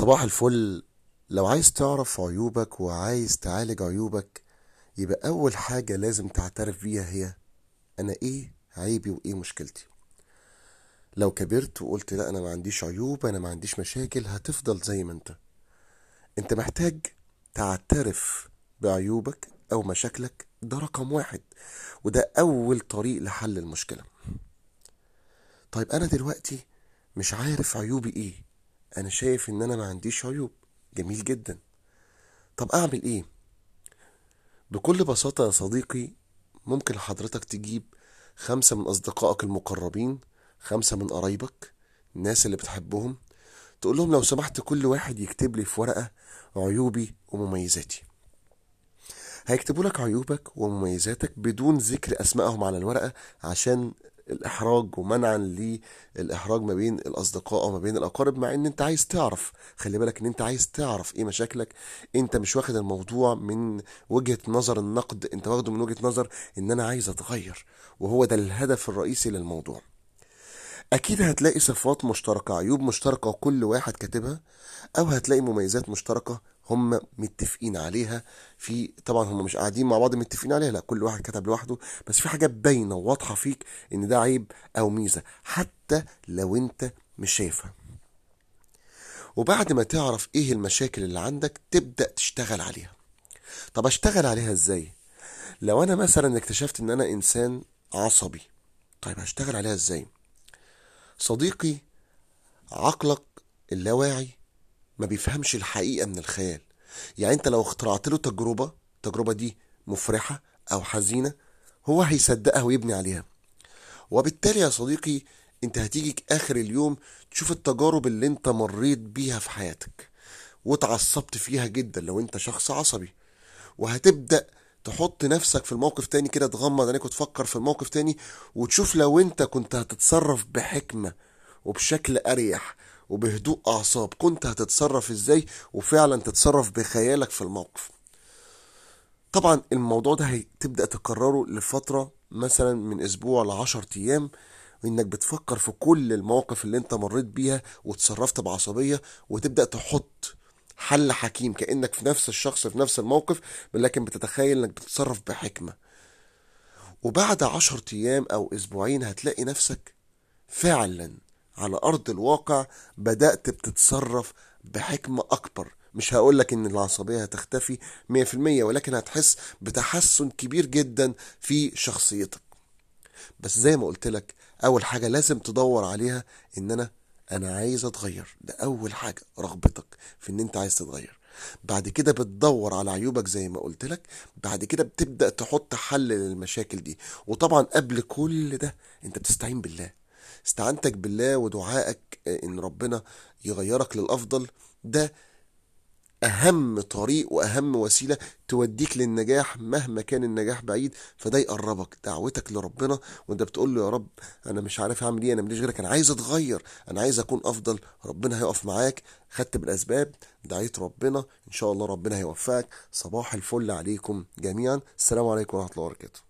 صباح الفل. لو عايز تعرف عيوبك وعايز تعالج عيوبك يبقى أول حاجة لازم تعترف بيها هي أنا إيه عيبي وإيه مشكلتي. لو كبرت وقلت لا أنا ما عنديش عيوب أنا ما عنديش مشاكل هتفضل زي ما أنت. أنت محتاج تعترف بعيوبك أو مشاكلك ده رقم واحد وده أول طريق لحل المشكلة. طيب أنا دلوقتي مش عارف عيوبي إيه أنا شايف إن أنا ما عنديش عيوب. جميل جدا. طب أعمل إيه؟ بكل بساطة يا صديقي ممكن حضرتك تجيب خمسة من أصدقائك المقربين خمسة من قرايبك الناس اللي بتحبهم تقول لهم لو سمحت كل واحد يكتب لي في ورقة عيوبي ومميزاتي. هيكتبوا لك عيوبك ومميزاتك بدون ذكر أسمائهم على الورقة عشان الإحراج ومنعا للإحراج ما بين الأصدقاء أو ما بين الأقارب مع إن أنت عايز تعرف. خلي بالك إن أنت عايز تعرف إيه مشاكلك. أنت مش واخد الموضوع من وجهة نظر النقد أنت واخده من وجهة نظر إن أنا عايز أتغير وهو ده الهدف الرئيسي للموضوع. أكيد هتلاقي صفات مشتركة عيوب مشتركة وكل واحد كاتبها أو هتلاقي مميزات مشتركة هم متفقين عليها. في طبعا هم مش قاعدين مع بعض متفقين عليها لا كل واحد كتب لوحده. بس في حاجات باينة وواضحة فيك إن ده عيب أو ميزة حتى لو أنت مش شايفها. وبعد ما تعرف إيه المشاكل اللي عندك تبدأ تشتغل عليها. طب أشتغل عليها إزاي؟ لو أنا مثلا اكتشفت إن أنا إنسان عصبي طيب هشتغل عليها إزاي؟ صديقي عقلك اللاواعي ما بيفهمش الحقيقة من الخيال. يعني انت لو اخترعت له تجربة التجربة دي مفرحة أو حزينة هو هيصدقها ويبني عليها. وبالتالي يا صديقي انت هتيجي آخر اليوم تشوف التجارب اللي انت مريت بيها في حياتك واتعصبت فيها جدا لو انت شخص عصبي. وهتبدأ تحط نفسك في الموقف تاني كده تغمض عينيك وتفكر في الموقف تاني وتشوف لو انت كنت هتتصرف بحكمة وبشكل أريح وبهدوء أعصاب. كنت هتتصرف إزاي وفعلا تتصرف بخيالك في الموقف؟ طبعا الموضوع ده هتبدأ تكرره لفترة مثلا من أسبوع لعشر أيام إنك بتفكر في كل المواقف اللي أنت مريت بيها وتصرفت بعصبية وتبدأ تحط حل حكيم كأنك في نفس الشخص في نفس الموقف لكن بتتخيل إنك بتتصرف بحكمة. وبعد عشر أيام أو أسبوعين هتلاقي نفسك فعلا على أرض الواقع بدأت بتتصرف بحكمة أكبر. مش هقولك إن العصبية هتختفي مية في المية ولكن هتحس بتحسن كبير جدا في شخصيتك. بس زي ما قلت لك أول حاجة لازم تدور عليها إن أنا أنا عايز أتغير. ده أول حاجة رغبتك في إن أنت عايز تتغير. بعد كده بتدور على عيوبك زي ما قلت لك. بعد كده بتبدأ تحط حل للمشاكل دي. وطبعا قبل كل ده أنت بتستعين بالله. استعنتك بالله ودعائك إن ربنا يغيرك للأفضل. ده أهم طريق وأهم وسيلة توديك للنجاح مهما كان النجاح بعيد فده يقربك. دعوتك لربنا وأنت بتقول له يا رب أنا مش عارف أعمل إيه أنا ماليش غيرك أنا عايز أتغير أنا عايز أكون أفضل ربنا هيقف معاك. خدت بالأسباب دعيت ربنا إن شاء الله ربنا هيوفقك. صباح الفل عليكم جميعا. السلام عليكم ورحمة الله وبركاته.